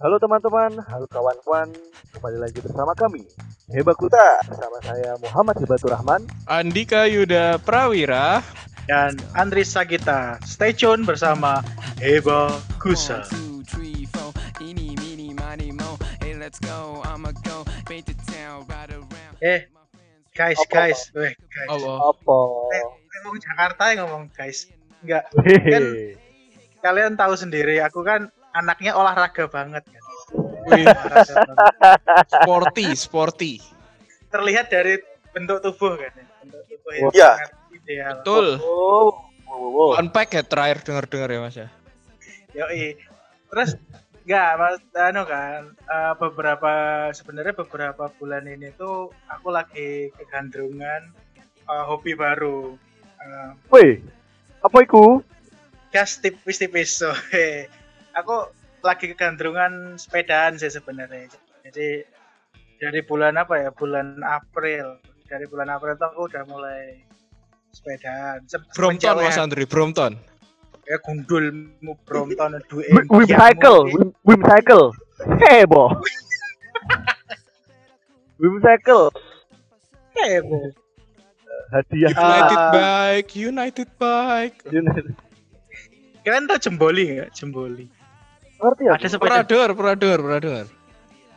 Halo teman-teman, halo kawan-kawan, kembali lagi bersama kami Heba Kuta bersama saya Muhammad Hibatur Rahman. Andika Yuda Prawira. dan Andri Sagita. Stay tune bersama Heba Kusa. One, two, three, four. Eeny, meeny, miny, mo. Hey, let's go. I'ma go paint the town, ride around. Eh, guys, guys, weh, guys. Apa? Eh, ngomong Jakarta ya ngomong guys. Enggak, Hehehe. kalian tahu sendiri, aku kan anaknya olahraga banget kan. Wih, sporty, sporty. Terlihat dari bentuk tubuh kan. ya. Bentuk tubuh yang Iya. sangat ideal. Betul. Oh, wow. Unpack ya terakhir dengar-dengar ya Mas ya. Yoi. Terus enggak, Mas anu kan eh, beberapa sebenarnya beberapa bulan ini tuh aku lagi kegandrungan eh, hobi baru. Eh, Woi, apa iku? gas tipis-tipis so he. Aku lagi kegandrungan sepedaan sih sebenarnya jadi dari bulan apa ya bulan April dari bulan April tuh aku udah mulai sepedaan Se- Brompton Mas Andri, Brompton. ya gundul mu Brompton duwe Wi- Wim cycle, Wim, cycle. Hebo. Wim cycle. heboh Hadiah. United. Bike, United Bike. kalian tau jemboli nggak jemboli Ngerti ya? ada sepeda? Dengar, pernah dengar.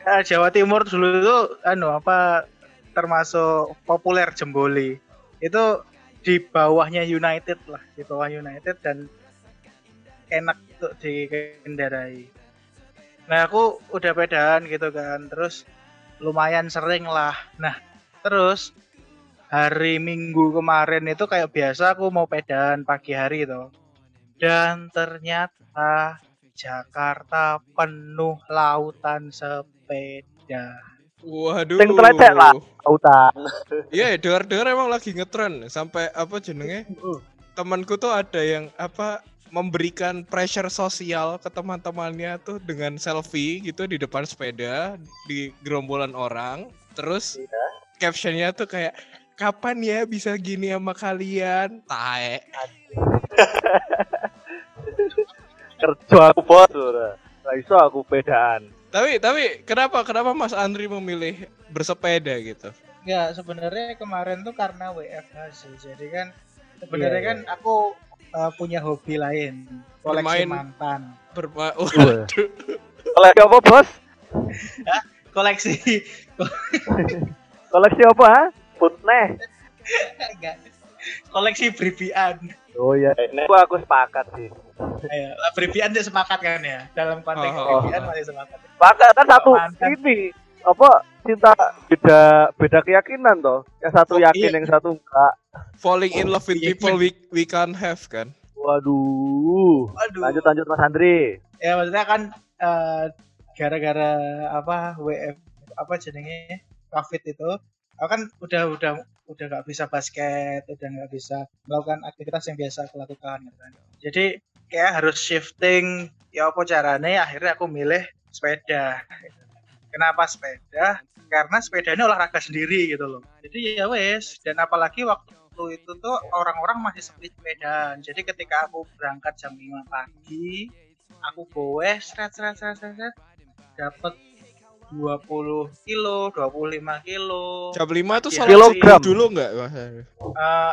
Eh, Jawa Timur dulu itu anu apa termasuk populer jemboli. Itu di bawahnya United lah di bawah United dan enak untuk dikendarai. Nah aku udah pedaan gitu kan terus lumayan sering lah. Nah terus hari Minggu kemarin itu kayak biasa aku mau pedaan pagi hari itu. Dan ternyata Jakarta penuh lautan sepeda. Waduh. Sing telecek lah. Auta. Iya, dengar-dengar emang lagi ngetren sampai apa jenenge? Temanku tuh ada yang apa memberikan pressure sosial ke teman-temannya tuh dengan selfie gitu di depan sepeda di gerombolan orang. Terus captionnya tuh kayak kapan ya bisa gini sama kalian? Tae. Kerja aku bos. ora. Lah iso aku pedaan. Tapi tapi kenapa kenapa Mas Andri memilih bersepeda gitu? Ya sebenarnya kemarin tuh karena WFH sih. Jadi kan sebenarnya Iya, kan aku uh, punya hobi lain, koleksi Bermain. mantan. Berma. Waduh. Koleksi apa bos? Koleksi Koleksi apa? ha? Putneh. enggak. Koleksi bribian. Oh iya, nek aku, aku sepakat sih. Ayo, lah, bribian dia sepakat kan ya. Dalam konteks Oh. bribian masih sepakat. Sepakat kan satu Mantan. ini apa cinta beda beda keyakinan toh. Yang satu Oh, yakin, iya. yang satu enggak. Falling in love with Iya, people we we can't have kan? Waduh. Aduh. Lanjut lanjut Mas Andri. Ya maksudnya kan eh, gara-gara apa WF apa jenenge Covid itu aku kan udah udah udah nggak bisa basket udah nggak bisa melakukan aktivitas yang biasa aku lakukan gitu kan. jadi kayak harus shifting ya apa caranya akhirnya aku milih sepeda. Kenapa sepeda? Karena sepeda ini olahraga sendiri gitu loh. Jadi ya wes dan apalagi waktu itu tuh orang-orang masih sepi sepedaan. Jadi ketika aku berangkat jam 5 pagi aku goes seret seret seret, seret dapat 20 kilo 25 kilo Jam 5 tuh Iya, salah kilogram. dulu nggak Mas? Eh,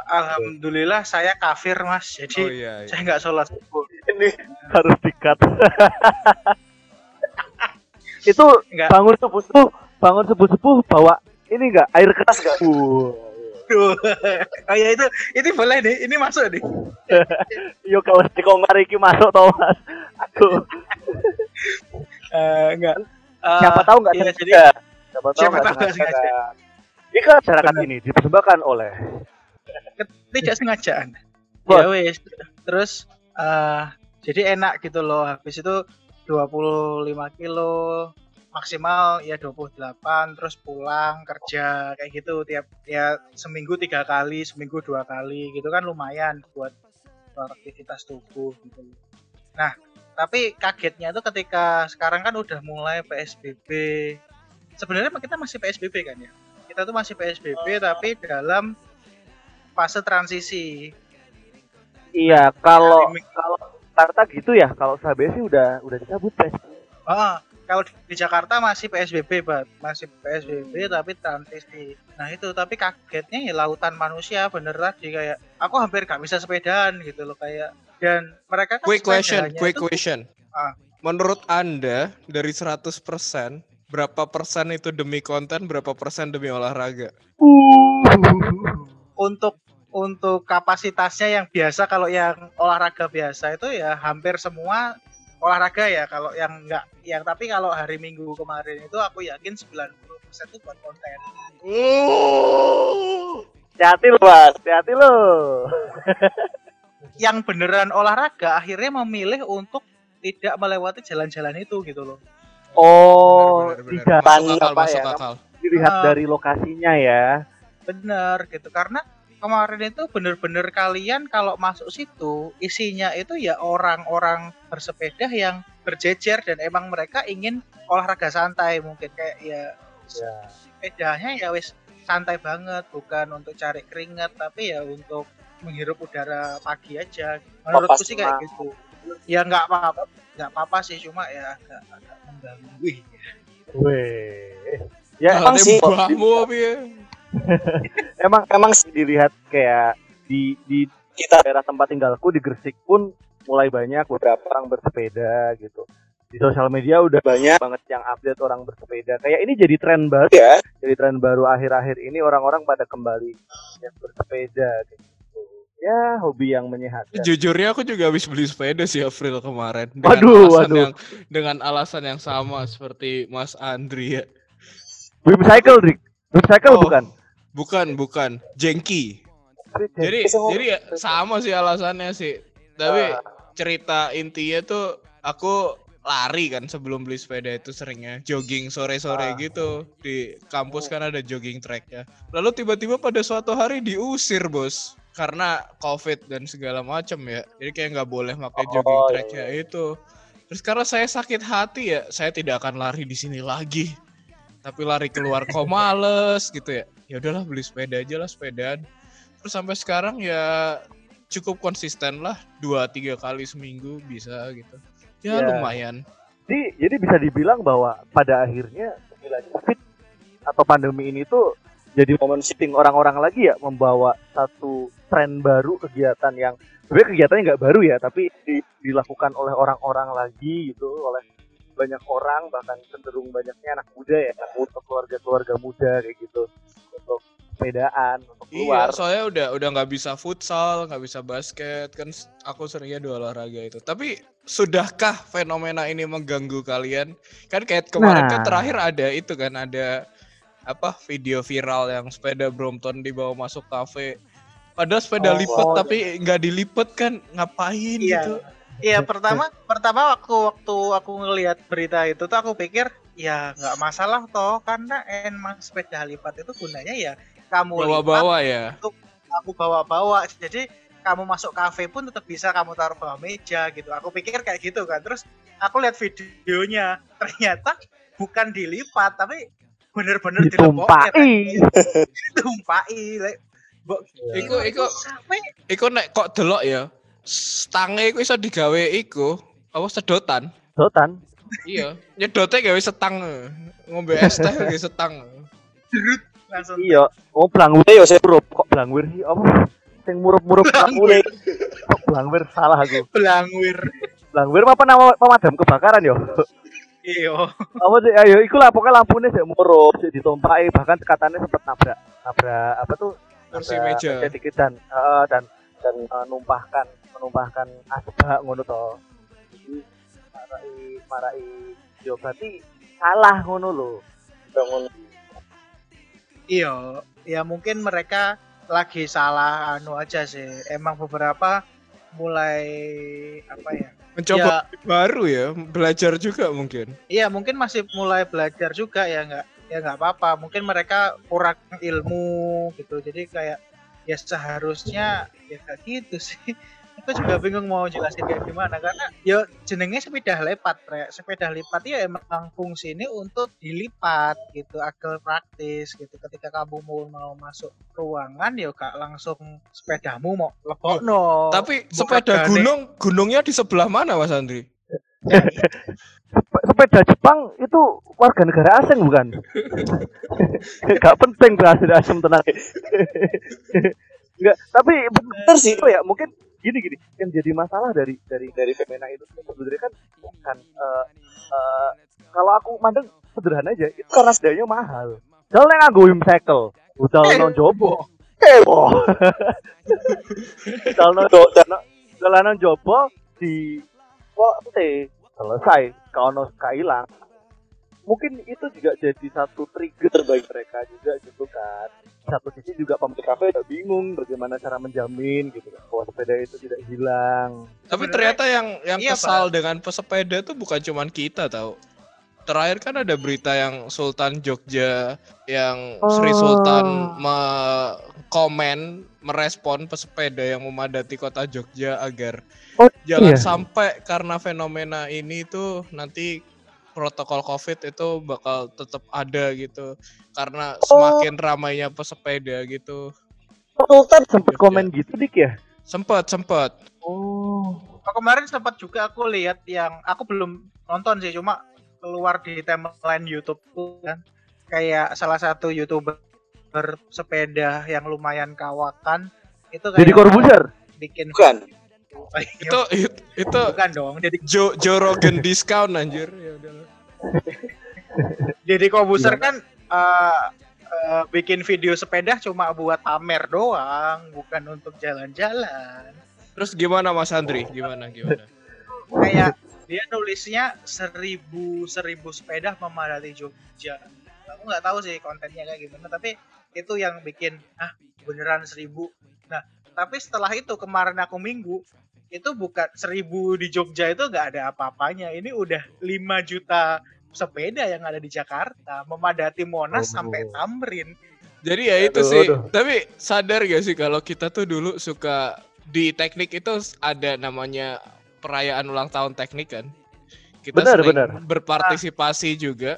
alhamdulillah saya kafir mas jadi Oh iya. iya. saya nggak sholat subuh Ini harus dikat. itu Enggak. bangun subuh subuh bangun subuh subuh bawa ini enggak air keras enggak? Uh. Duh. oh ya itu itu boleh nih ini masuk nih Yo kalau di komar iki masuk toh Mas. Aduh. Eh, enggak Eh, Siapa tahu enggak iya, sengaja. Siapa tahu siapa enggak tahu nggak sengaja. Jika masyarakat ini dipersembahkan oleh tidak sengajaan ya wes terus eh jadi enak gitu loh. Habis itu 25 kilo maksimal ya 28 terus pulang kerja kayak gitu tiap ya seminggu tiga kali seminggu dua kali gitu kan lumayan buat aktivitas tubuh gitu. Nah tapi kagetnya tuh ketika sekarang kan udah mulai PSBB sebenarnya kita masih PSBB kan ya kita tuh masih PSBB tapi dalam fase transisi Iya, kalau kalau Jakarta gitu ya, kalau Surabaya sih udah udah dicabut, Pres. Ah, kalau di Jakarta masih PSBB, Bat. Masih PSBB tapi transisi. Nah, itu tapi kagetnya ya lautan manusia bener tadi kayak aku hampir gak bisa sepedaan gitu loh kayak dan mereka kan Quick question, quick itu- question. Ah. Menurut Anda dari 100% berapa persen itu demi konten, berapa persen demi olahraga? untuk untuk kapasitasnya yang biasa kalau yang olahraga biasa itu ya hampir semua olahraga ya kalau yang enggak yang tapi kalau hari Minggu kemarin itu aku yakin 90% itu buat konten. Hati-hati lo, Mas. Hati-hati lo. Yang beneran olahraga akhirnya memilih untuk tidak melewati jalan-jalan itu gitu loh. Oh, tidak apa masuk ya? akal. Dilihat Ah. dari lokasinya ya. Bener gitu karena kemarin itu bener-bener kalian kalau masuk situ isinya itu ya orang-orang bersepeda yang berjejer dan emang mereka ingin olahraga santai mungkin kayak ya Ya. sepedanya ya wis santai banget bukan untuk cari keringat tapi ya untuk menghirup udara pagi aja menurutku sih kayak gitu ya nggak apa-apa nggak apa-apa sih cuma ya agak agak mengganggu Wih, Weh. Ya Emang emang sih ya? emang emang sih dilihat kayak di di kita daerah tempat tinggalku di Gresik pun mulai banyak beberapa orang bersepeda gitu. Di sosial media udah banyak banget yang update orang bersepeda. Kayak ini jadi tren baru ya. Jadi tren baru akhir-akhir ini orang-orang pada kembali yang bersepeda gitu. Ya, hobi yang menyehatkan. Jujurnya aku juga habis beli sepeda sih April kemarin. Dengan Waduh, alasan waduh. Yang, dengan alasan yang sama seperti Mas Andri ya. Wim cycle, Dik. Wim cycle Oh. bukan? Bukan, bukan. Jengki. Jadi jadi ya sama sih alasannya sih. Tapi cerita intinya tuh aku lari kan sebelum beli sepeda itu seringnya jogging sore-sore Ah. gitu di kampus kan ada jogging tracknya. Lalu tiba-tiba pada suatu hari diusir bos karena covid dan segala macam ya. Jadi kayak nggak boleh pakai Oh, jogging iya, tracknya itu. Terus karena saya sakit hati ya, saya tidak akan lari di sini lagi. Tapi lari keluar kok males gitu ya. Ya udahlah beli sepeda aja lah sepedaan. Terus sampai sekarang ya cukup konsisten lah dua tiga kali seminggu bisa gitu. Ya, Ya. lumayan. Jadi, jadi bisa dibilang bahwa pada akhirnya COVID atau pandemi ini tuh jadi momen shifting orang-orang lagi ya membawa satu tren baru kegiatan yang sebenarnya kegiatannya nggak baru ya tapi di- dilakukan oleh orang-orang lagi gitu oleh banyak orang bahkan cenderung banyaknya anak muda ya anak muda keluarga-keluarga muda kayak gitu untuk sepedaan untuk keluar Iya, soalnya udah udah nggak bisa futsal, nggak bisa basket kan aku seringnya dua olahraga itu. Tapi sudahkah fenomena ini mengganggu kalian? Kan kayak kemarin kan Nah. terakhir ada itu kan ada apa video viral yang sepeda Brompton dibawa masuk kafe. Padahal sepeda Oh, lipat oh, tapi nggak dilipet kan ngapain Iya. gitu? Iya pertama pertama waktu waktu aku ngelihat berita itu tuh aku pikir ya nggak masalah toh karena emang sepeda lipat itu gunanya ya kamu lipat Bawa-bawa ya. kamu bawa-bawa jadi kamu masuk kafe pun tetap bisa kamu taruh bawah meja gitu aku pikir kayak gitu kan terus aku lihat videonya ternyata bukan dilipat tapi bener-bener dilempokin ditumpahi ditumpahi like, Mbok, Iku iku. iku nek kok delok ya. Stange iku iso digawe iku apa sedotan. dotan Iya, nyedotnya gawe setang. Ngombe es teh gawe setang. langsung. Iya. Oh blangwir ya saya murup kok blangwir sih? Apa? Sing murup-murup Blangwir. kok blangwir? Salah aku. Belangwir blangwir apa nama pemadam kebakaran yo iya. Apa sih? Ayo iku lah pokoknya lampunya sih murup sih ditumpahi bahkan katanya sempat nabrak nabrak apa tuh? Kursi meja. dikit dan eh, dan dan eh, numpahkan menumpahkan asbak ngono to. Jadi marai marai yo berarti salah ngono lho. Bangun Iya, ya mungkin mereka lagi salah anu aja sih. Emang beberapa mulai apa ya? Mencoba baru ya, belajar juga mungkin. Iya, mungkin masih mulai belajar juga ya nggak ya nggak apa-apa. Mungkin mereka kurang ilmu gitu. Jadi kayak ya seharusnya ya kayak gitu sih. Aku juga bingung mau jelasin kayak gimana karena ya jenenge sepeda lipat, Rek. Sepeda lipat ya emang fungsi ini untuk dilipat gitu, agar praktis gitu. Ketika kamu mau mau masuk ruangan ya gak langsung sepedamu mau lebokno. Tapi bukan sepeda gane. gunung, gunungnya di sebelah mana Mas Andri? Sepe- sepeda Jepang itu warga negara asing bukan? Gak penting bahasa asing tenang. Enggak, tapi bener sih itu ya mungkin gini gini yang jadi masalah dari dari dari femina itu sebenarnya kan bukan eh, eh, kalau aku mandang sederhana aja itu karena sedanya mahal. Jalan yang nganggo cycle, udah non jobo. Ewo. Jalan non jalan non jobo di kok selesai kalau gak hilang mungkin itu juga jadi satu trigger bagi mereka juga gitu kan satu sisi juga pemilik kafe udah bingung bagaimana cara menjamin gitu kan bahwa sepeda itu tidak hilang Tapi ternyata yang yang iya, kesal dengan pesepeda tuh bukan cuman kita tahu. Terakhir kan ada berita yang Sultan Jogja yang Sri Oh. Sultan me- komen merespon pesepeda yang memadati kota Jogja agar Oh, jangan iya. sampai karena fenomena ini tuh nanti protokol Covid itu bakal tetap ada gitu. Karena Oh. semakin ramainya pesepeda gitu. Sultan sempet komen gitu dik ya? Sempet sempet. oh. Oh, kemarin sempat juga aku lihat yang aku belum nonton sih cuma keluar di timeline YouTube tuh kan. Kayak salah satu youtuber sepeda yang lumayan kawakan itu kayak jadi korbuser bikin bukan Itu itu, itu bukan dong jadi Joe Joe Rogan discount anjir. Ya udahlah. jadi kobuser kan eh, eh, bikin video sepeda cuma buat pamer doang bukan untuk jalan-jalan Terus gimana Mas Andri? Gimana gimana? kayak dia nulisnya seribu seribu sepeda memadati Jogja. Aku nggak tahu sih kontennya kayak gimana, tapi itu yang bikin ah beneran seribu. Nah, tapi setelah itu kemarin aku minggu itu bukan seribu di Jogja itu nggak ada apa-apanya. Ini udah 5 juta sepeda yang ada di Jakarta memadati Monas Oh. sampai Tamrin. Jadi ya itu Aduh, sih. aduh. Tapi sadar gak sih kalau kita tuh dulu suka di teknik itu ada namanya perayaan ulang tahun teknik kan? Kita Benar, sering benar. berpartisipasi juga.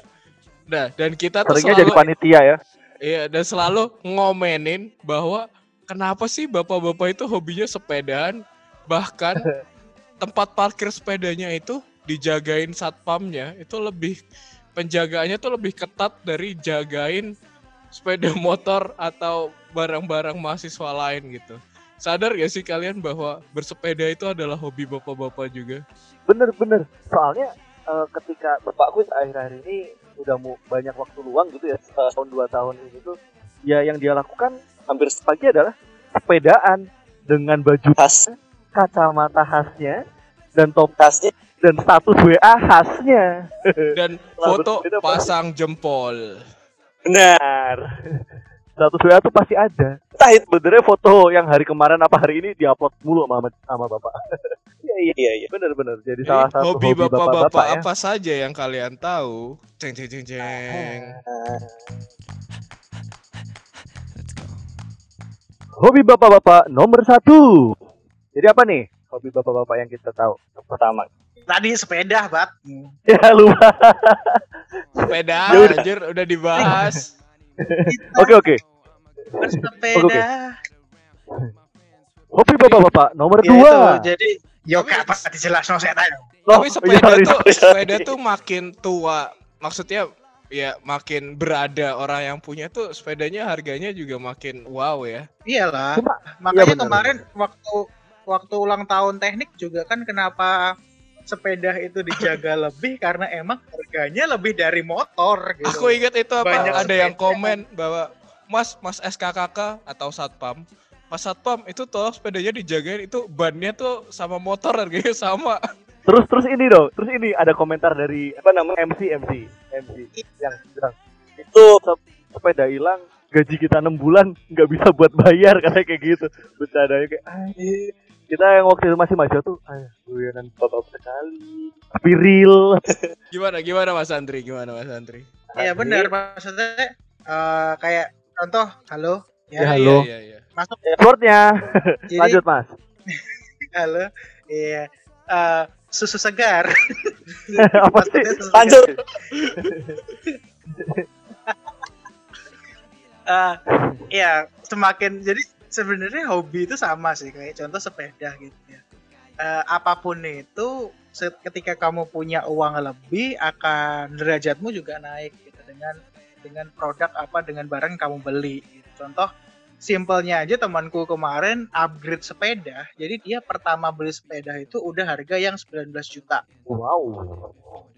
Nah, dan kita tuh seringnya jadi selalu panitia ya Iya, dan selalu ngomenin bahwa kenapa sih bapak-bapak itu hobinya sepedaan, bahkan tempat parkir sepedanya itu dijagain satpamnya itu lebih penjagaannya tuh lebih ketat dari jagain sepeda motor atau barang-barang mahasiswa lain gitu. Sadar gak sih kalian bahwa bersepeda itu adalah hobi bapak-bapak juga? bener-bener soalnya eh, ketika bapakku akhir-akhir ini udah mau banyak waktu luang gitu ya tahun dua tahun ini tuh ya yang dia lakukan hampir sepagi adalah sepedaan dengan baju khas. kacamata khasnya dan top khasnya. dan status WA khasnya. Dan foto pasang jempol. benar. Status WA tuh pasti ada. Entah itu. Sebenarnya foto yang hari kemarin apa hari ini diupload mulu sama sama bapak. Iya iya iya. Iya benar-benar jadi Jadi, salah satu hobi bapak-bapak bapak-bapak ya. apa saja yang kalian tahu? Ceng ceng ceng ceng. Let's Hobi bapak-bapak nomor satu. Jadi apa nih hobi bapak-bapak yang kita tahu? Yang pertama. Tadi sepeda, Bat. Ya lupa. Sepeda Ya udah. anjir udah dibahas. Oke oke. Bersepeda. Hobi bapak-bapak nomor Ya, dua. itu, jadi yo apa dijelas no saya tanya. Oh, Tapi iya, sepeda sorry, tuh sorry, sorry. sepeda tuh makin tua. Maksudnya ya makin berada orang yang punya tuh sepedanya harganya juga makin wow ya. Iyalah. Cuma Makanya benar, kemarin waktu waktu ulang tahun teknik juga kan kenapa sepeda itu dijaga lebih karena emang harganya lebih dari motor gitu. Aku ingat itu apa Banyak ada yang komen bahwa Mas Mas SKKK atau Satpam Mas Satpam itu tolong sepedanya dijagain itu bannya tuh sama motor harganya sama. terus terus ini dong. Terus ini ada komentar dari apa namanya MC MC MC yang bilang itu se- sepeda hilang gaji kita enam bulan nggak bisa buat bayar katanya kayak gitu. Bercandanya kayak "Anjir, kita yang waktu itu masih maju tuh, ah, guyonan bapak sekali. Tapi real. Gimana gimana Mas Andri? Gimana Mas Andri? Iya benar maksudnya eh, kayak contoh halo Ya, ya, halo. Iya, iya, iya. masuk Passwordnya. Lanjut mas. halo iya Eh, susu segar apa sih? Lanjut. Eh, Iya, semakin jadi sebenarnya hobi itu sama sih kayak contoh sepeda gitu ya. eh, apa pun itu ketika kamu punya uang lebih akan derajatmu juga naik gitu dengan dengan produk apa dengan barang yang kamu beli gitu. contoh simpelnya aja temanku kemarin upgrade sepeda jadi dia pertama beli sepeda itu udah harga yang 19 juta Wow.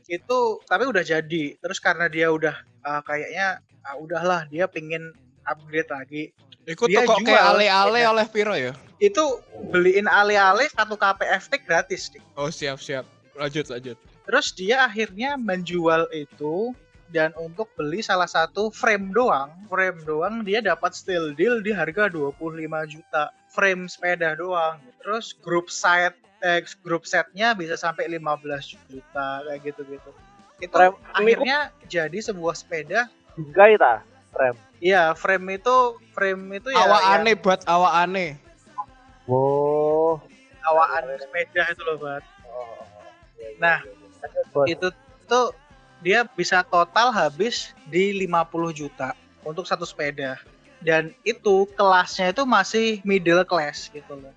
itu tapi udah jadi terus karena dia udah ah, kayaknya ah, udahlah dia pingin upgrade lagi Ikut Dia toko jual kayak ale-ale oleh Piro ya? itu beliin ale-ale satu KPFT gratis Dik. Oh siap siap. Lanjut lanjut. Terus dia akhirnya menjual itu dan untuk beli salah satu frame doang, frame doang dia dapat steel deal di harga 25 juta. Frame sepeda doang. Terus grup set eh, grup setnya bisa sampai 15 juta kayak gitu-gitu. Itu Frame- akhirnya jadi sebuah sepeda. Bingkai ta? Rem. Iya, frame itu frame itu ya awak yang aneh buat awak aneh. Wow. awaan sepeda itu loh, Bat. Nah, Bos. itu tuh dia bisa total habis di 50 juta untuk satu sepeda. Dan itu kelasnya itu masih middle class gitu loh.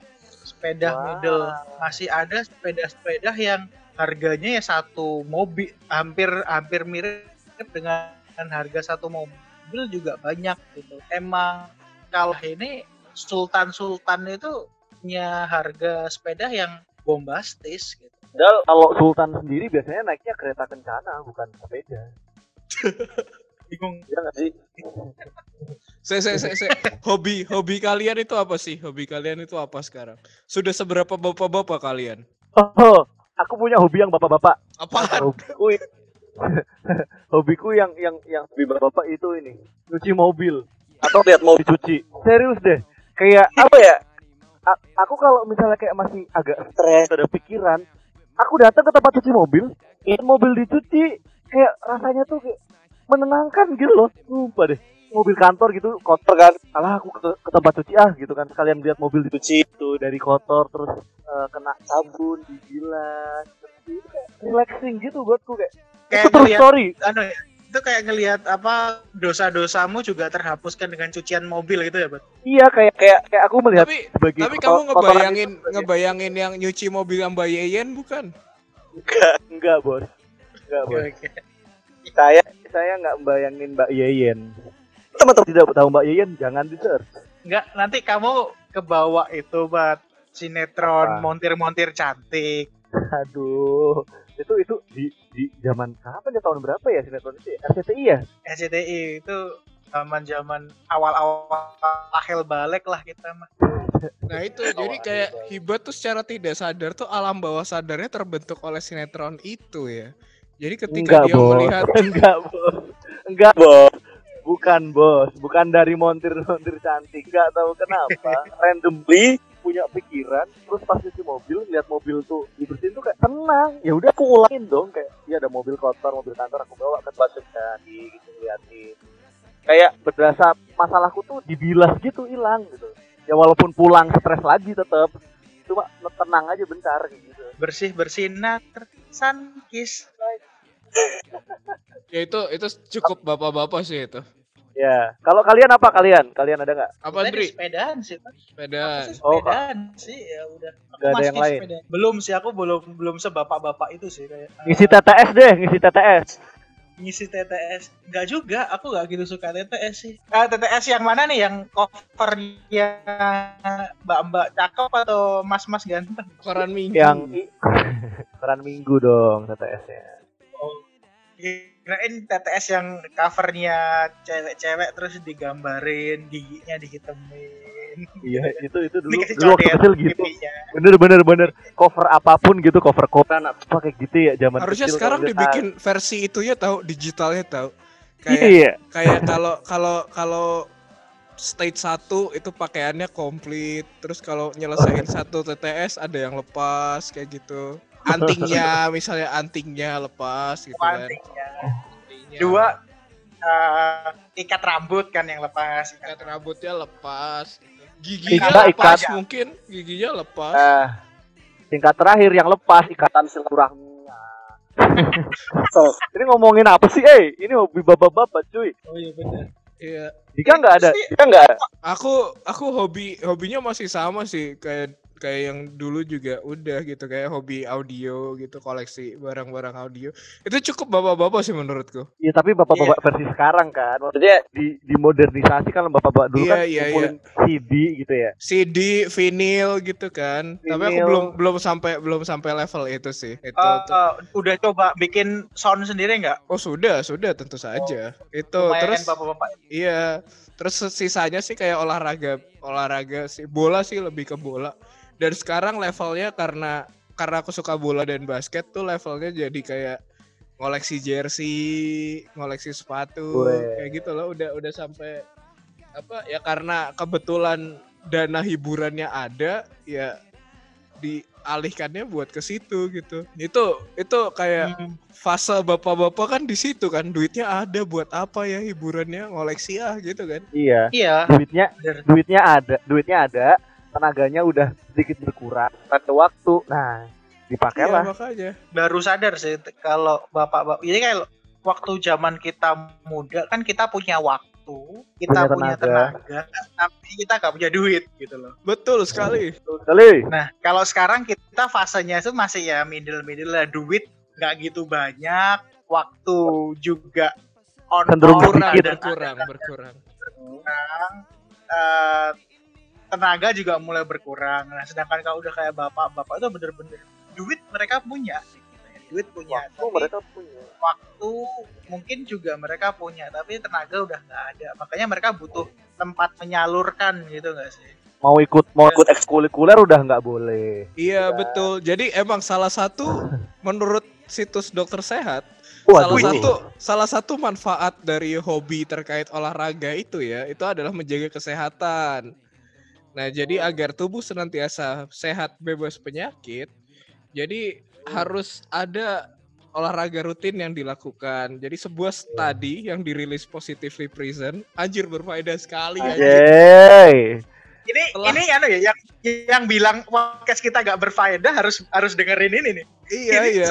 Sepeda Wah. middle. Masih ada sepeda-sepeda yang harganya ya satu mobil hampir hampir mirip dengan harga satu mobil juga banyak gitu. Emang kalau ini Sultan Sultan itu punya harga sepeda yang bombastis gitu Padahal kalau Sultan sendiri biasanya naiknya kereta kencana bukan sepeda. bingung Iya nggak sih? Saya saya saya saya. hobi hobi kalian itu apa sih? Hobi kalian itu apa sekarang? Sudah seberapa bapak-bapak kalian? Oh, aku punya hobi yang bapak-bapak. Apaan? Hobiku, hobiku yang yang yang hobi bapak-bapak itu ini cuci mobil atau lihat mobil cuci. Serius deh. Kayak apa ya? A- aku kalau misalnya kayak masih agak stres ada pikiran, aku datang ke tempat cuci mobil, lihat mobil dicuci, kayak rasanya tuh kayak menenangkan gitu loh. Sumpah deh. Mobil kantor gitu kotor kan. Alah aku ke, ke tempat cuci ah gitu kan. Sekalian lihat mobil dicuci itu dari kotor terus eh, kena sabun, dibilas. Relaxing gitu buatku kayak. kayak itu ngelihat story. anu ya, itu kayak ngelihat apa dosa-dosamu juga terhapuskan dengan cucian mobil gitu ya, Bat? Iya kayak kayak kayak aku melihat Tapi sebagai tapi kamu ngebayangin itu ngebayangin yang nyuci mobil yang Mbak Yeyen bukan? enggak enggak bos enggak bos Oke. saya saya nggak membayangin Mbak Yeyen teman-teman tidak tahu Mbak Yeyen jangan di search Enggak, nanti kamu kebawa itu, Bat. Sinetron montir-montir cantik. aduh itu itu di di zaman kapan ya? Tahun berapa ya sinetron itu ya? RCTI ya? SCTI itu zaman-zaman awal-awal akhir balik lah kita mah. Nah itu jadi kayak Hibat tuh secara tidak sadar tuh alam bawah sadarnya terbentuk oleh sinetron itu ya. Jadi ketika enggak dia bos. melihat enggak bos. Enggak bos. Bukan bos. Bukan dari montir montir cantik. Nggak tahu kenapa. Randomly punya pikiran terus pas cuci mobil lihat mobil tuh dibersihin tuh kayak tenang ya udah aku ulangin dong kayak ya ada mobil kotor mobil kantor aku bawa ke tempat cuci gitu liatin kayak berasa masalahku tuh dibilas gitu hilang gitu ya walaupun pulang stres lagi tetap cuma tenang aja bentar gitu Bersih bersinar, sunkis. ya itu itu cukup bapak-bapak sih itu. Ya kalau kalian apa kalian kalian ada nggak Apa Tadi Andri? sepedaan sih, Pak. Sepeda. Aku sih Oh, sepedaan sih, ya udah. Aku Nggak ada masih yang lain? sepedaan. Belum sih, aku belum belum sebapak-bapak itu sih kayak. eh, ngisi TTS deh ngisi TTS ngisi TTS enggak juga aku nggak gitu suka TTS sih ah, TTS yang mana nih yang covernya mbak-mbak cakep atau mas-mas ganteng Koran minggu. yang peran minggu dong TTS-nya. Kirain TTS yang covernya cewek-cewek terus digambarin giginya dihitemin Iya, itu itu dulu Dikasih dulu waktu codet kecil gitu. pipinya. Bener bener bener cover apa pun gitu, cover koran apa kayak gitu ya zaman Harusnya kecil sekarang dibikin versi itu ya tahu digitalnya tahu. Kayak Iya. kayak kalau kalau kalau stage 1 itu pakaiannya komplit, terus kalau nyelesain satu TTS ada yang lepas kayak gitu. Antingnya misalnya antingnya lepas gitu kan. Antingnya. dua eh, ikat rambut kan yang lepas ikat rambutnya lepas. Giginya Ikat- lepas ikat. mungkin, giginya lepas. Nah, tingkat terakhir yang lepas ikatan silaturahmi. so, ini ngomongin apa sih, eh? Ini hobi bapak-bapak, cuy. oh iya benar Iya. Dika nggak ada. Dika nggak ada. Aku aku hobi hobinya masih sama sih kayak kayak yang dulu juga udah gitu kayak hobi audio gitu koleksi barang-barang audio itu cukup bapak-bapak sih menurutku Iya tapi bapak-bapak versi sekarang kan, maksudnya di dimodernisasi kan bapak-bapak dulu Iya, kan iya, ngumpulin CD gitu ya. CD vinyl gitu kan tapi aku Vinyl. belum belum sampai belum sampai level itu sih itu Eh, tuh. eh, udah coba bikin sound sendiri nggak? oh sudah sudah tentu saja itu Lumayan terus bapak-bapak. Iya, terus sisanya sih kayak olahraga, olahraga sih, bola sih lebih ke bola. Dan sekarang levelnya karena karena aku suka bola dan basket tuh levelnya jadi kayak ngoleksi jersey, ngoleksi sepatu, Weh. kayak gitu loh. Udah udah sampai apa ya karena kebetulan dana hiburannya ada, ya dialihkannya buat ke situ gitu. Itu itu kayak Hmm. fase bapak-bapak kan di situ kan duitnya ada buat apa ya hiburannya ngoleksi ah gitu kan Iya. Iya. Duitnya duitnya ada, duitnya ada, tenaganya udah sedikit berkurang. Pada waktu, nah dipakailah. Iya, makanya Baru sadar sih kalau bapak-bapak. Ini kayak waktu zaman kita muda kan kita punya waktu, kita Punya punya, tenaga. tenaga. tapi kita nggak punya duit gitu loh. betul sekali Betul sekali. Nah, kalau sekarang kita fasenya itu masih ya middle-middle lah duit nggak gitu banyak, waktu juga on Cenderung berkurang dan berkurang berkurang berkurang. Eh, tenaga juga mulai berkurang. Nah, sedangkan kalau udah kayak bapak-bapak itu bener-bener duit mereka punya, duit punya, Oh, tapi mereka punya. waktu mungkin juga mereka punya, tapi tenaga udah nggak ada. Makanya mereka butuh tempat menyalurkan gitu nggak sih? Mau ikut mau ikut ekskulikuler udah nggak boleh. iya Iya. betul jadi emang salah satu menurut situs dokter sehat salah Waduh. satu salah satu manfaat dari hobi terkait olahraga itu ya itu adalah menjaga kesehatan nah jadi agar tubuh senantiasa sehat bebas penyakit jadi harus ada olahraga rutin yang dilakukan jadi sebuah studi yang dirilis Positively Prison anjir berfaedah sekali anjir. Yeay. Ini Telah- ini anu ya yang yang bilang podcast kita nggak berfaedah harus harus dengerin ini nih. iya Ini iya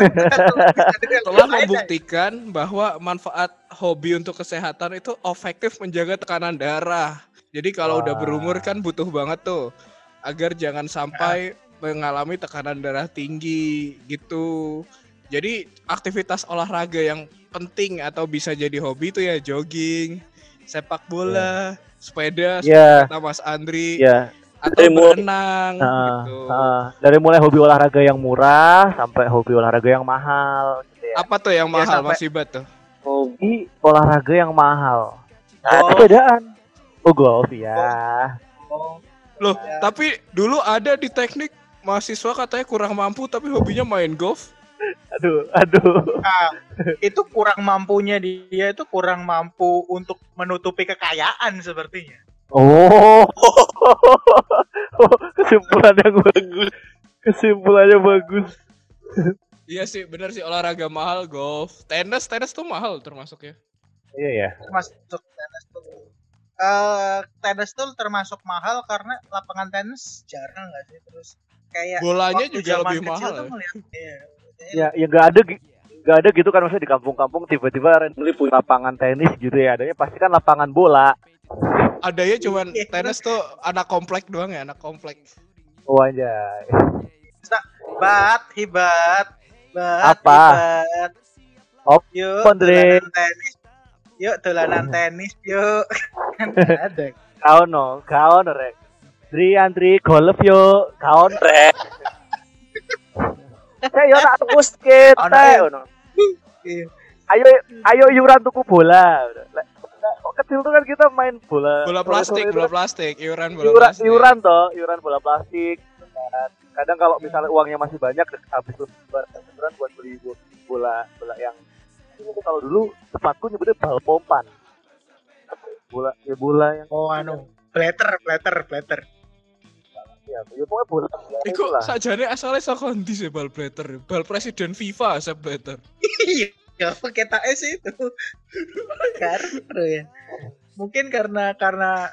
telah membuktikan bahwa manfaat hobi untuk kesehatan itu efektif menjaga tekanan darah. Jadi kalau udah Wah. berumur kan butuh banget tuh agar jangan sampai mengalami tekanan darah tinggi gitu. Jadi aktivitas olahraga yang penting atau bisa jadi hobi itu ya jogging, sepak bola, sepeda, Iya. kata Mas Andri, Iya. atau Dari mulai- berenang Heeh, gitu. heeh. dari mulai hobi olahraga yang murah sampai hobi olahraga yang mahal gitu ya. Apa tuh yang Ya, mahal sampai- Mas Ibat tuh? Hobi olahraga yang mahal. Nah, ada Golf. Oh, golf ya. Oh, Loh, Ya. tapi dulu ada di teknik mahasiswa katanya kurang mampu tapi hobinya main golf. Aduh, aduh. Nah, itu kurang mampunya dia itu kurang mampu untuk menutupi kekayaan sepertinya. Oh. Kesimpulan yang bagus. Kesimpulannya bagus. Iya sih, bener sih olahraga mahal golf. Tenis, tenis tuh mahal termasuk ya. Iya ya. Termasuk tenis tuh. Eh, tenis tuh termasuk mahal karena lapangan tenis jarang nggak sih terus kayak Bolanya juga zaman lebih kecil mahal tuh ya. ngeliat- iya. Ya, ya nggak ada nggak ada gitu kan maksudnya di kampung-kampung tiba-tiba randomly punya lapangan tenis gitu ya. Adanya pasti kan lapangan bola. Ada ya cuman Iya. tenis tuh anak komplek doang ya, anak komplek. Oh anjay. Bat, hibat, bat, Apa? hibat. Op, yuk, tenis. Yuk, dolanan tenis, yuk. kan ada. Kau no, kau no rek. Dri antri golf yo, kau no, rek. Saya yo tak tuku skate, ya? Iya. Ayo ayo iuran tuku bola. Kecil tuh kan kita main bola. Bola plastik, bola plastik, iuran bola iuran, plastik. iuran toh, iuran bola plastik. Kan. Kadang kalau misalnya uangnya masih banyak habis itu iuran buat beli bola bola yang ini tuh kalau dulu tempatku nyebutnya bal pompan. Bola ya bola yang Oh, anu. Plater, plater, plater. ya, ya pokoknya bola. Iku sajane asalnya saka ndi sih bal blatter? Bal presiden FIFA Sepp Blatter. Iya, ya kita es itu. Karena ya. Mungkin karena karena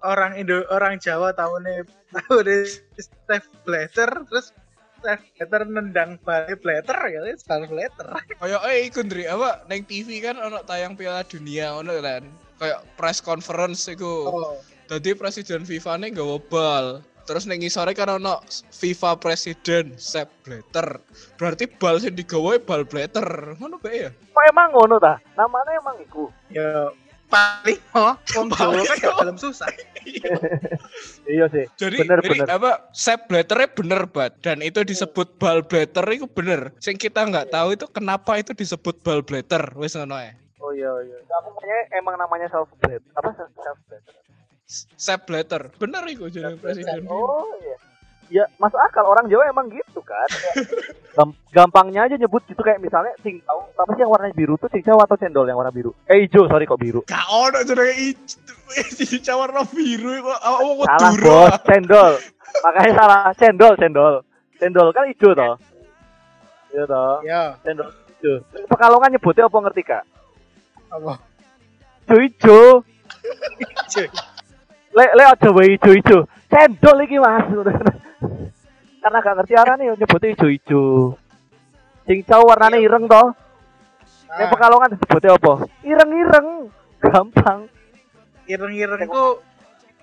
orang Indo orang Jawa tahunnya tahunnya Steve Blatter terus Steve Blatter nendang balik Blatter ya Steve Blatter. Kayak eh iku Ndri, apa neng TV kan ono tayang Piala Dunia ono kan. Kayak press conference iku. Oh. Tadi presiden FIFA nih gak bal. Terus ning ngisore kan ono FIFA Presiden Sepp Blatter. Berarti bal sing digawe bal Blatter. Ngono bae ya? Kok emang ngono ta? Namanya emang iku. Ya paling oh, wong Jawa kan gak dalam susah. Iya sih. Jadi, Bener, jadi bener. apa Sepp Blatternya bener bat dan itu disebut bal Blatter itu bener. Sing kita nggak tahu itu kenapa itu disebut bal Blatter. Wes ngono ya. Oh iya iya. Aku punya emang namanya self blade. Apa self blade? Sepp Blatter. Bener itu jadi presiden. Oh iya. Ya masuk akal orang Jawa emang gitu kan. Gampangnya aja nyebut gitu kayak misalnya cincau. Apa sih yang warna biru tuh cincau atau cendol yang warna biru? Eh hijau, sorry kok biru. Gak ono jenenge ijo warna biru kok awak kok Salah bos, cendol. Makanya salah, cendol, cendol. Cendol kan hijau toh. Iya toh, Ya, cendol hijau. Pekalongan nyebutnya apa ngerti kak? Apa? Cuy. Le le aja wae hijau. Cendol iki mas. Karena gak ngerti arane nyebutnya hijau hijau. Cincau warnanya ireng toh. Nek Ah, pekalongan disebutnya apa? Ireng-ireng. Gampang. ireng-ireng itu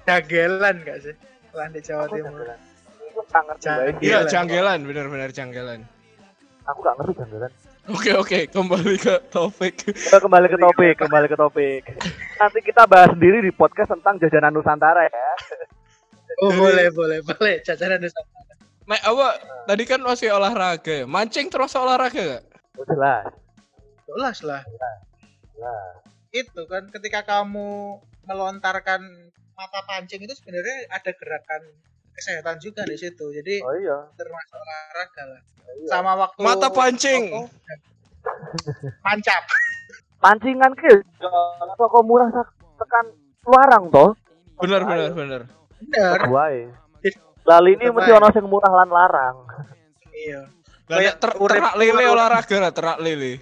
dagelan gak sih? Kalau di Jawa Timur. Aku gak ngerti. Iya, Janggelan. janggelan, bener-bener janggelan. Aku gak ngerti janggelan. Oke oke, kembali ke topik. Kita kembali ke topik, kembali ke topik. Nanti kita bahas sendiri di podcast tentang jajanan Nusantara ya. Oh, boleh, boleh, boleh. Jajanan Nusantara. Mek apa tadi kan masih olahraga ya. Mancing terus olahraga gak? Jelas. Jelas lah. Jelas. Itu kan ketika kamu melontarkan mata pancing itu sebenarnya ada gerakan kesehatan juga di situ. Jadi Oh iya. termasuk olahraga lah. Oh, iya. Sama waktu Mata pancing. Apa? Pancap. Pancingan ke toko murah sak- tekan luarang toh. Bener bener bener. Bener. Wae. Lali ini mesti ono sing murah lan larang. Iya. Lah ter terak lele olahraga lah, terak lele.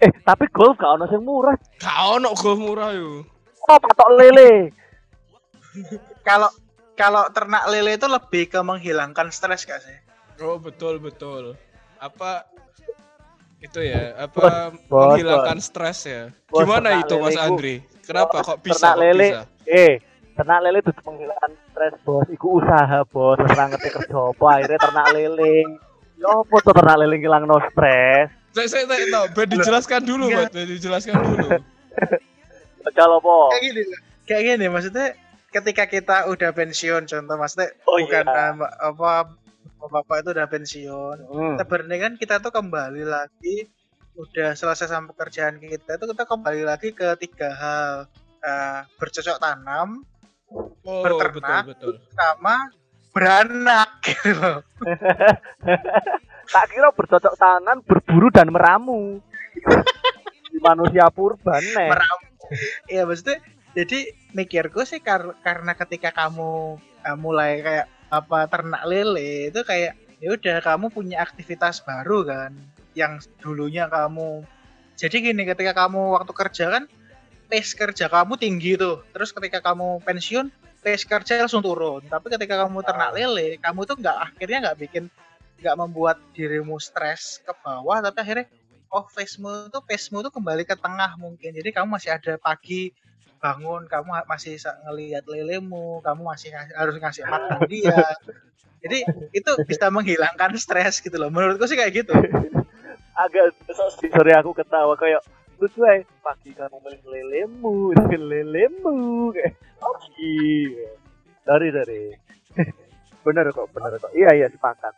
Eh, tapi golf gak ono sing murah. Gak ono golf murah yo. Oh, patok lele. Kalau kalau ternak lele itu lebih ke menghilangkan stres gak sih? Oh betul betul. Apa itu ya? Apa bos, menghilangkan stres ya? Bos, Gimana itu Mas. Andri? Kenapa kok bisa? Ternak Kok lele. bisa? Eh, ternak lele itu menghilangkan stres, Bos. Iku usaha, Bos. Ora ngerti kerja apa, akhirnya ternak lele. Ya apa tuh ternak lele ngilang no stres? Saya saya saya tahu, biar dijelaskan dulu. Bat. Biar dijelaskan dulu. Kerja apa? Kayak gini. Kayak gini maksudnya ketika kita udah pensiun contoh maksudnya Oh, bukan iya. nama- apa bapak itu udah pensiun. Hmm. Sebenarnya kan kita tuh kembali lagi udah selesai sama pekerjaan kita itu kita kembali lagi ke tiga hal Eh, bercocok tanam Oh, Berternak. betul betul. sama beranak gitu loh. Tak kira bercocok tangan, berburu dan meramu. Manusia purba nih. Meramu. Iya maksudnya jadi mikirku sih kar- karena ketika kamu eh, mulai kayak apa ternak lele itu kayak ya udah kamu punya aktivitas baru kan yang dulunya kamu jadi gini ketika kamu waktu kerja kan pace kerja kamu tinggi tuh terus ketika kamu pensiun pace kerja langsung turun tapi ketika kamu ternak lele kamu tuh nggak akhirnya nggak bikin nggak membuat dirimu stres ke bawah tapi akhirnya oh pace-mu tuh pace-mu tuh kembali ke tengah mungkin jadi kamu masih ada pagi bangun kamu masih ngelihat lelemu kamu masih ngas- harus ngasih makan dia jadi itu bisa menghilangkan stres gitu loh menurutku sih kayak gitu Agak sorry aku ketawa kayak lucu aja. Pagi kamu beli lelemu, beli lelemu kayak pagi. Dari dari. bener kok, bener kok. Iya iya sepakat.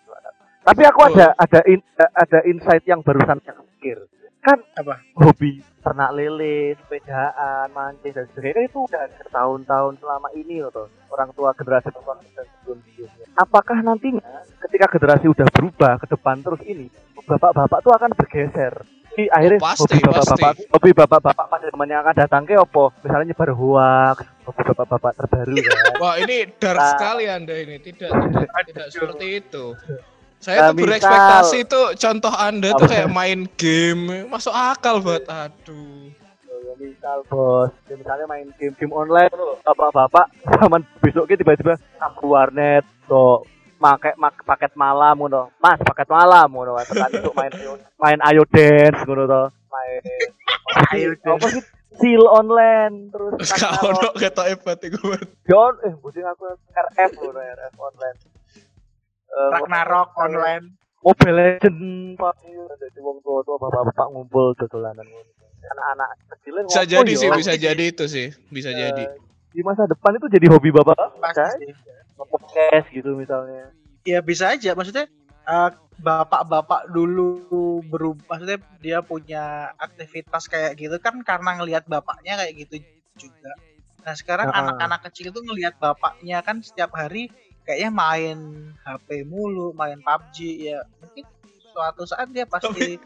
Tapi aku ada ada in, ada insight yang barusan saya pikir. Kan Apa? hobi ternak lele, sepedaan, mancing dan sebagainya itu udah ada tahun-tahun selama ini loh toh. Orang tua generasi tua dan sebelum-sebelumnya. Apakah nantinya ketika generasi udah berubah ke depan terus ini, bapak-bapak tuh akan bergeser. Jadi akhirnya pasti, hobi bapak-bapak, hobi bapak-bapak pada zaman yang akan datang ke opo? Misalnya nyebar hoax, hobi bapak-bapak terbaru kan. Wah ini dark Nah. sekali anda ini tidak tidak, tidak seperti itu. Saya Nah, tuh berekspektasi itu contoh anda tuh kayak main game masuk akal buat aduh. Misal bos, ya, misalnya main game-game online loh, bapak-bapak zaman besoknya tiba-tiba ke warnet, tuh pakai mak paket malam ngono. Mas, paket malam ngono. Tekan itu main main Ayo Dance ngono to. Main Ayo Apa sih seal online terus gak ono hebat Bat. John eh buding aku RF loh RF online Eh, Ragnarok online. Mobile Legend Pak jadi wong tua tua bapak-bapak ngumpul dodolanan anak-anak kecilnya Bisa ngopo jadi yo. sih, bisa jadi itu sih, bisa Eh, jadi. di masa depan itu jadi hobi bapak Pasti kan podcast gitu misalnya Ya bisa aja maksudnya eh, bapak-bapak dulu berubah maksudnya dia punya aktivitas kayak gitu kan karena ngelihat bapaknya kayak gitu juga. Nah, sekarang anak-anak kecil itu ngelihat bapaknya kan setiap hari kayaknya main HP mulu, main PUBG ya. Mungkin suatu saat dia pasti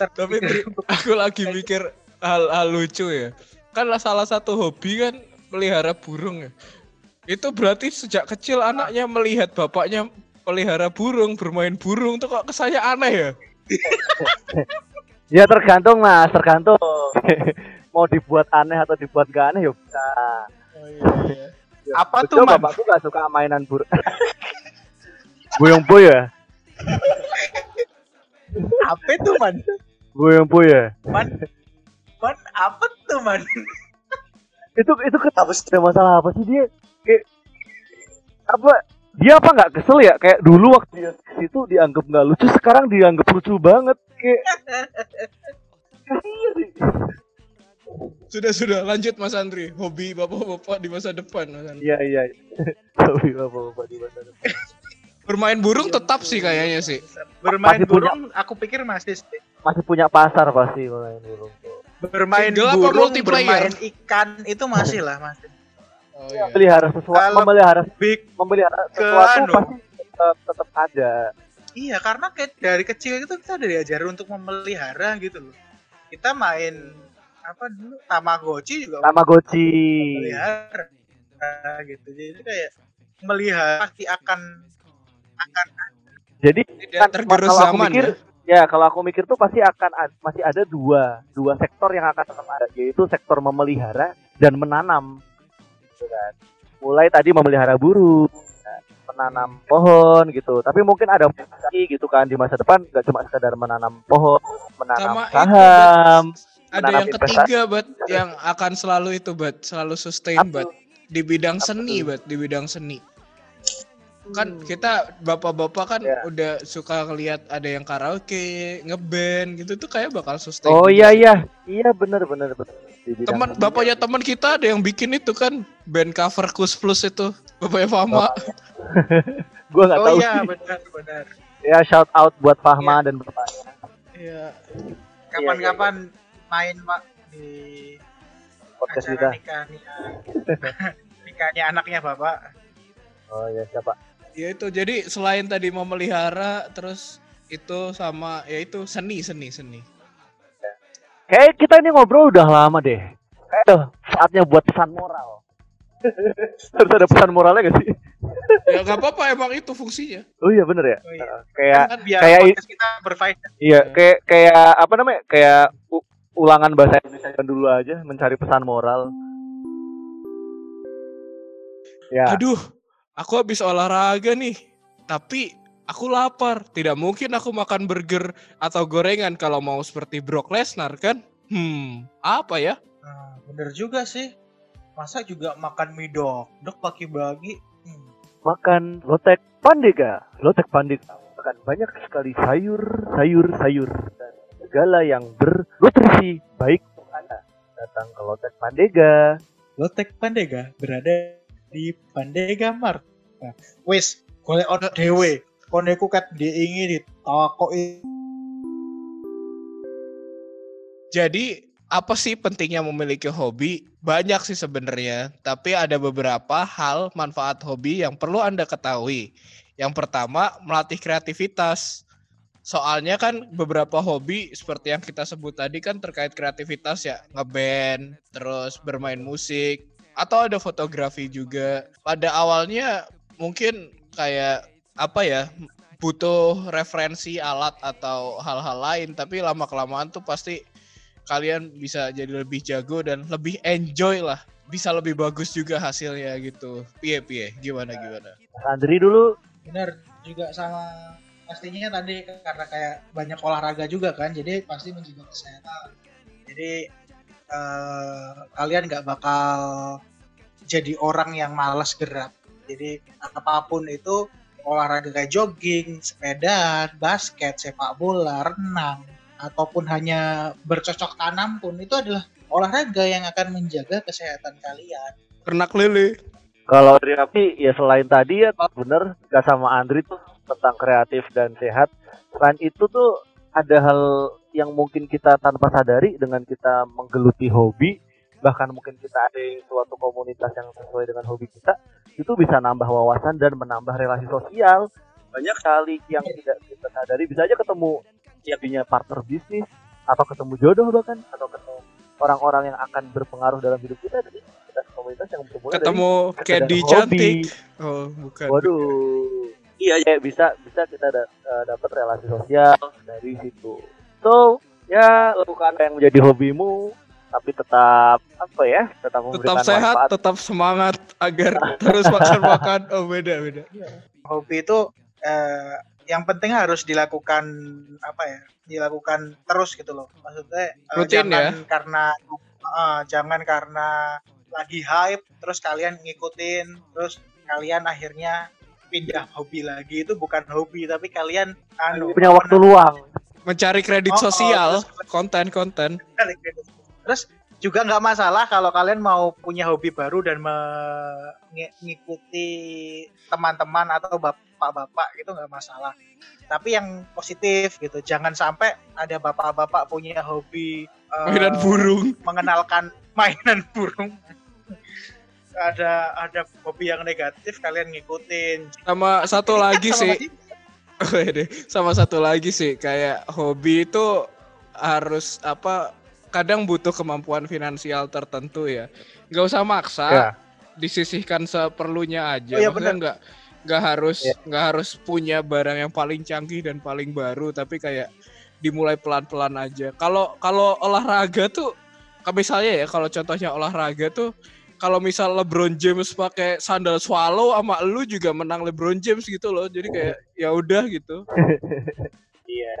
Tapi Tri, aku lagi mikir hal-hal lucu ya. Kan lah salah satu hobi kan pelihara burung ya. Itu berarti sejak kecil anaknya melihat bapaknya pelihara burung, bermain burung tuh kok kesannya aneh ya. ya tergantung mas tergantung mau dibuat aneh atau dibuat gak aneh ya bisa apa Betul, tuh man? bapakku gak suka mainan bur Boyong boy ya Apa tuh man? Boyong boy ya Man, man apa tuh man? itu itu kenapa sih ada masalah apa sih dia kayak apa dia apa nggak kesel ya kayak dulu waktu dia situ dianggap nggak lucu sekarang dianggap lucu banget kayak. Sudah sudah lanjut Mas Andri, hobi bapak-bapak di masa depan Mas Andri. iya iya tapi bapak-bapak di masa depan Bermain burung tetap sih kayaknya sih. Bermain Masih punya- burung, aku pikir masih sih. masih punya pasar pasti main burung bermain Single burung, multiplayer? bermain ikan itu masih lah masih. Oh iya. melihara sesuatu Kalau- memelihara Big memelihara Ke sesuatu anu. pasti tetap, tetap ada Iya, karena kayak dari kecil itu kita udah diajarin untuk memelihara gitu loh. Kita main apa dulu? Tamagotchi juga Tamagotchi. Memelihara Nah, gitu. Jadi kayak melihara pasti akan akan jadi kan tergerus kalau aku zaman mikir ya. ya kalau aku mikir tuh pasti akan masih ada dua dua sektor yang akan tetap ada yaitu sektor memelihara dan menanam. Gitu kan. Mulai tadi memelihara burung ya, menanam pohon gitu. Tapi mungkin ada lagi gitu kan di masa depan nggak cuma sekedar menanam pohon menanam Sama itu, saham Ada yang ketiga, Bat, yang akan selalu itu, Bat, selalu sustain, Bat, di bidang seni, Bat, di bidang seni. Kan kita bapak-bapak kan Ya. udah suka ngelihat ada yang karaoke, ngeband gitu tuh kayak bakal sustain. oh iya iya iya bener bener bener Teman bapaknya teman kita ada yang bikin itu kan band cover Kus Plus itu. Bapaknya Fama. gua nggak Oh tahu iya, sih benar benar. ya shout out buat Fahma dan bapaknya Iya. Kapan-kapan main Pak di podcast acara kita nikah nikahnya anaknya Bapak. oh ya siapa Ya itu jadi selain tadi memelihara terus itu sama ya itu seni seni seni. Kayak kita ini ngobrol udah lama deh. Kayak udah saatnya buat pesan moral. Harus ada pesan moralnya gak sih? Ya nggak apa-apa emang itu fungsinya. Oh iya bener ya. Oh iya. Kayak Kan Biar kayak kita berfaedah. iya kayak kayak apa namanya? Kayak ulangan bahasa Indonesia dulu aja mencari pesan moral. Ya. Aduh, aku habis olahraga nih. Tapi aku lapar. Tidak mungkin aku makan burger atau gorengan kalau mau seperti Brock Lesnar kan? Hmm, apa ya? Nah, bener juga sih. Masa juga makan mie dok, dok pagi-pagi. Hmm. Makan lotek pandega. Lotek pandega makan banyak sekali sayur, sayur, sayur dan segala yang bernutrisi baik untuk Anda. Datang ke Lotek Pandega. Lotek Pandega berada di Pandega Mart. Nah, wis, golek on dewe. Koneku kat diingi di toko i- Jadi apa sih pentingnya memiliki hobi? Banyak sih sebenarnya, tapi ada beberapa hal manfaat hobi yang perlu Anda ketahui. Yang pertama, melatih kreativitas. Soalnya kan beberapa hobi seperti yang kita sebut tadi kan terkait kreativitas ya, ngeband, terus bermain musik, atau ada fotografi juga. Pada awalnya mungkin kayak apa ya, butuh referensi alat atau hal-hal lain, tapi lama kelamaan tuh pasti kalian bisa jadi lebih jago dan lebih enjoy lah. Bisa lebih bagus juga hasilnya gitu. Piye piye? Gimana gimana? Andri dulu. Bener juga sama pastinya tadi karena kayak banyak olahraga juga kan jadi pasti menjaga kesehatan jadi eh, kalian nggak bakal jadi orang yang malas gerak. Jadi apa pun itu olahraga kayak jogging, sepeda, basket, sepak bola, renang, ataupun hanya bercocok tanam pun itu adalah olahraga yang akan menjaga kesehatan kalian. Ternak lele. Kalau dari Api ya selain tadi ya bener gak sama Andri tuh tentang kreatif dan sehat. Selain itu tuh ada hal yang mungkin kita tanpa sadari dengan kita menggeluti hobi bahkan mungkin kita ada suatu komunitas yang sesuai dengan hobi kita itu bisa nambah wawasan dan menambah relasi sosial banyak sekali yang tidak kita sadari bisa aja ketemu yang punya partner bisnis atau ketemu jodoh bahkan atau ketemu orang-orang yang akan berpengaruh dalam hidup kita dari komunitas yang bermula dari Ketemu hobi. cantik. Oh, bukan. Waduh. Iya ya bisa bisa kita da- eh, dapat relasi sosial dari situ. So ya lakukan yang menjadi hobimu tapi tetap apa ya tetap Tetap sehat, manfaat. tetap semangat agar terus makan-makan. Oh, beda, beda. Hobi itu eh, yang penting harus dilakukan apa ya? Dilakukan terus gitu loh. Maksudnya eh, Rutin jangan ya? karena eh, jangan karena lagi hype terus kalian ngikutin terus kalian akhirnya pindah hobi lagi itu bukan hobi tapi kalian anu punya waktu luang. Mencari kredit Oh, oh, sosial, terus- konten-konten. Terus juga nggak masalah kalau kalian mau punya hobi baru dan mengikuti teman-teman atau bapak-bapak itu nggak masalah. Tapi yang positif gitu, jangan sampai ada bapak-bapak punya hobi Mainan burung. mengenalkan mainan burung. Ada ada hobi yang negatif kalian ngikutin. Sama satu lagi Sama sih, sama satu lagi sih. Kayak hobi itu harus apa kadang butuh kemampuan finansial tertentu ya. Nggak usah maksa Ya. disisihkan seperlunya aja. Oh, iya, Maksudnya nggak nggak harus Ya. nggak harus punya barang yang paling canggih dan paling baru tapi kayak dimulai pelan-pelan aja. Kalau kalau olahraga tuh misalnya ya kalau contohnya olahraga tuh kalau misal LeBron James pakai sandal swallow sama lu juga menang LeBron James gitu loh jadi kayak ya udah gitu Iya.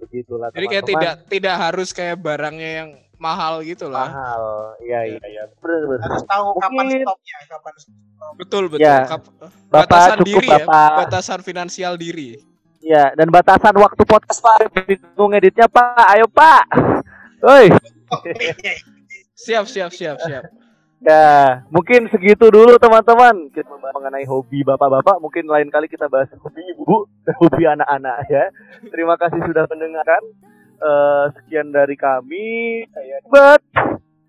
Begitulah Jadi kayak tidak tidak harus kayak barangnya yang mahal gitu lah. mahal. Iya iya iya. Benar benar. harus tahu kapan Mungkin- stopnya, kapan stop. Betul betul. Ya, Kap- Bapak batasan cukup diri ya, Bapak. batasan finansial diri. Iya, dan batasan waktu podcast Pak. Bingung editnya Pak. Ayo Pak. Woi. Siap siap siap siap. Ya, mungkin segitu dulu teman-teman. Kita membahas mengenai hobi bapak-bapak. Mungkin lain kali kita bahas hobi ibu, hobi anak-anak ya. Terima kasih sudah mendengarkan. Eh, sekian dari kami. Saya Bet.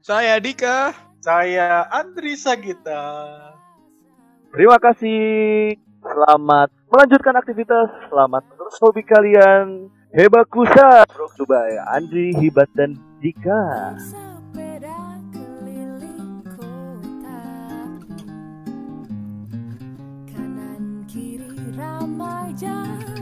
Saya Dika. Saya Andri Sagita. Terima kasih. Selamat melanjutkan aktivitas. Selamat terus hobi kalian. Hebakusa. Bro Dubai, Andri, Hibat dan Dika. 家。